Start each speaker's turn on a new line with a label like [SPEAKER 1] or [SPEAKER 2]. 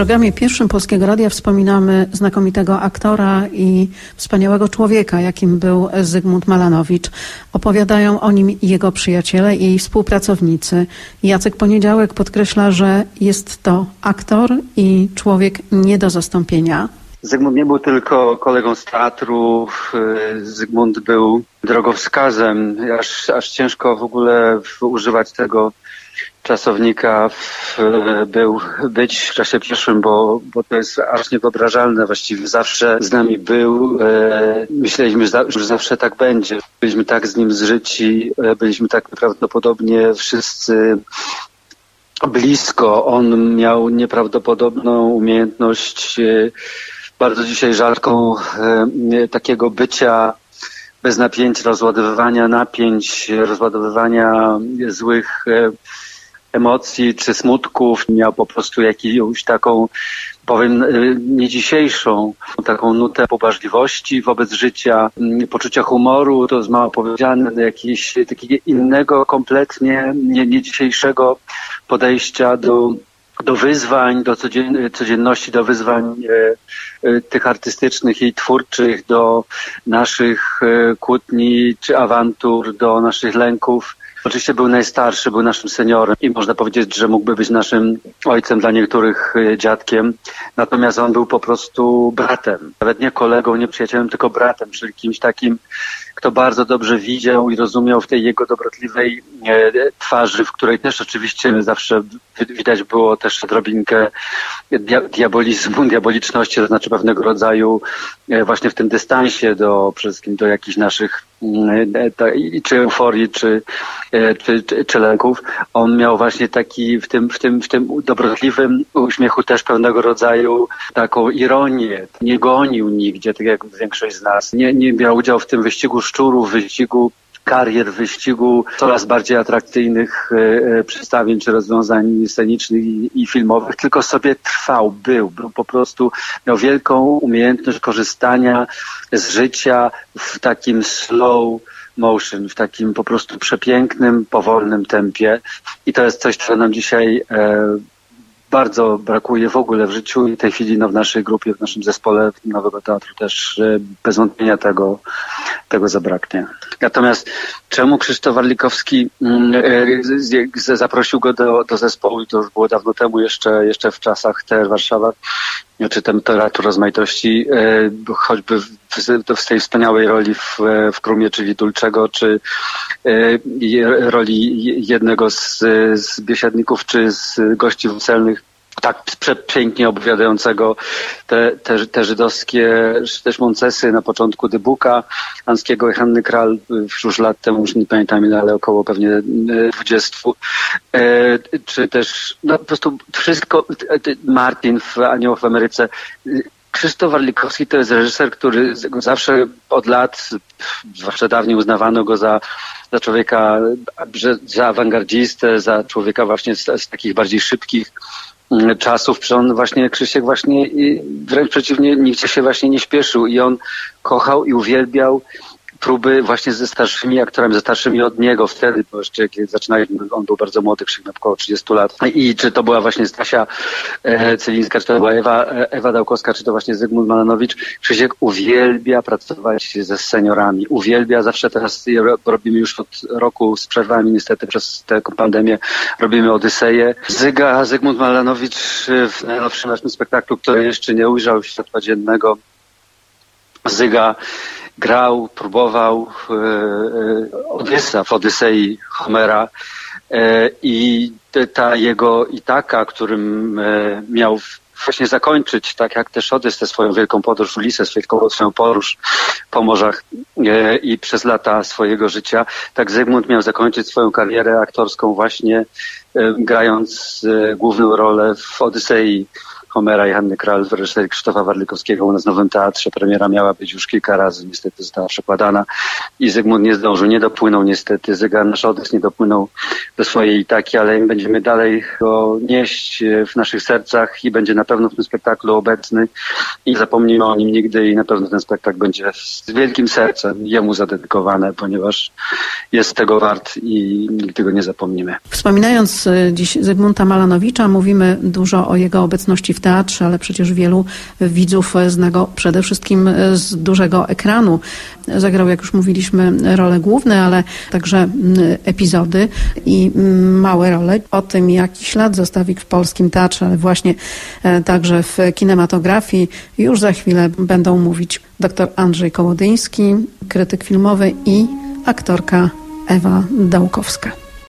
[SPEAKER 1] programie pierwszym Polskiego Radia wspominamy znakomitego aktora i wspaniałego człowieka, jakim był Zygmunt Malanowicz. Opowiadają o nim jego przyjaciele i współpracownicy. Jacek Poniedziałek podkreśla, że jest to aktor i człowiek nie do zastąpienia.
[SPEAKER 2] Zygmunt nie był tylko kolegą z teatru, Zygmunt był drogowskazem. Aż, aż ciężko w ogóle używać tego czasownika w, był być w czasie pierwszym, bo, bo to jest aż niewyobrażalne. Właściwie zawsze z nami był. E, myśleliśmy, że zawsze tak będzie. Byliśmy tak z nim zżyci, e, byliśmy tak prawdopodobnie wszyscy blisko. On miał nieprawdopodobną umiejętność, e, bardzo dzisiaj rzadką, takiego bycia bez napięć, rozładowywania napięć, rozładowywania złych emocji czy smutków, miał po prostu jakąś taką, powiem, y, nie dzisiejszą, taką nutę pobażliwości wobec życia, mm, poczucia humoru, to jest mało powiedziane, jakiegoś takiego innego, kompletnie nie, nie dzisiejszego podejścia do do wyzwań, do codzienności, do wyzwań e, e, tych artystycznych i twórczych, do naszych e, kłótni czy awantur, do naszych lęków. Oczywiście był najstarszy, był naszym seniorem i można powiedzieć, że mógłby być naszym ojcem dla niektórych e, dziadkiem. Natomiast on był po prostu bratem. Nawet nie kolegą, nie przyjacielem, tylko bratem, czyli kimś takim, kto bardzo dobrze widział i rozumiał w tej jego dobrotliwej e, twarzy, w której też oczywiście zawsze widać było też odrobinkę diabolizmu, diaboliczności, to znaczy pewnego rodzaju e, właśnie w tym dystansie do przede wszystkim do jakichś naszych mm, czy euforii, czy E, czy, czy, czy on miał właśnie taki w tym, w tym, w tym dobrotliwym uśmiechu też pewnego rodzaju taką ironię. Nie gonił nigdzie, tak jak większość z nas. Nie, nie brał udziału w tym wyścigu szczurów, wyścigu karier, wyścigu coraz bardziej atrakcyjnych e, e, przedstawień czy rozwiązań scenicznych i, filmowych, tylko sobie trwał, był, był po prostu, miał wielką umiejętność korzystania z życia w takim slow, motion, w takim po prostu przepięknym, powolnym tempie. I to jest coś, co nam dzisiaj e, bardzo brakuje w ogóle w życiu i w tej chwili no, w naszej grupie, w naszym zespole Nowego Teatru też e, bez wątpienia tego, tego zabraknie. Natomiast czemu Krzysztof Warlikowski mm, e, zaprosił go do, do zespołu i to już było dawno temu, jeszcze, jeszcze w czasach TR Warszawa, czy temperatu rozmaitości, e, choćby w, w tej wspaniałej roli w, w Krumie, czyli Dulczego, czy e, roli jednego z, z biesiadników, czy z gości weselnych, tak przepięknie opowiadającego te, te, te żydowskie też Moncesy na początku Dybuka, Anskiego i Hanny Kral już lat temu, już nie pamiętam ile, ale około pewnie 20. E, czy też no, po prostu wszystko, Martin w Aniołach w Ameryce, Krzysztof Warlikowski to jest reżyser, który zawsze od lat, zwłaszcza dawniej uznawano go za, za człowieka, za awangardzistę, za człowieka właśnie z, z takich bardziej szybkich czasów, czy on właśnie, Krzysiek właśnie wręcz przeciwnie, nigdzie się właśnie nie śpieszył i on kochał i uwielbiał próby właśnie ze starszymi aktorami, ze starszymi od niego wtedy, bo jeszcze kiedy zaczynaliśmy, on był bardzo młody, Krzyk miał około 30 lat. I czy to była właśnie Stasia e, Celińska, czy to była Ewa, e, Ewa Dałkowska, czy to właśnie Zygmunt Malanowicz. Krzysiek uwielbia pracować ze seniorami, uwielbia, zawsze teraz robimy już od roku z przerwami niestety przez tę pandemię, robimy Odyseję. Zyga, Zygmunt Malanowicz w najnowszym naszym spektaklu, który jeszcze nie ujrzał światła dziennego, Zyga grał, próbował e, e, Odysa w Odysei Homera. E, i ta jego Itaka, którym miał właśnie zakończyć, tak jak też Odys tę swoją wielką podróż, Ulises, swoją podróż po morzach i przez lata swojego życia, tak Zygmunt miał zakończyć swoją karierę aktorską właśnie grając główną rolę w Odysei Homera i Hanny Kral w reżyserii Krzysztofa Warlikowskiego u nas w Nowym Teatrze. Premiera miała być już kilka razy, niestety została przekładana i Zygmunt nie zdążył, nie dopłynął niestety. Zyga nasz odys nie dopłynął do swojej Itaki, ale będziemy dalej go nieść w naszych sercach i będzie na pewno w tym spektaklu obecny i zapomnimy o nim nigdy i na pewno ten spektakl będzie z wielkim sercem jemu zadedykowany, ponieważ jest tego wart i nigdy go nie zapomnimy.
[SPEAKER 1] Wspominając e, dziś Zygmunta Malanowicza, mówimy dużo o jego obecności w w teatrze, ale przecież wielu widzów zna go przede wszystkim z dużego ekranu. Zagrał, jak już mówiliśmy, role główne, ale także mm, epizody i mm, małe role. O tym, jaki ślad zostawi w polskim teatrze, ale właśnie e, także w kinematografii, już za chwilę będą mówić dr Andrzej Kołodyński, krytyk filmowy i aktorka Ewa Dałkowska.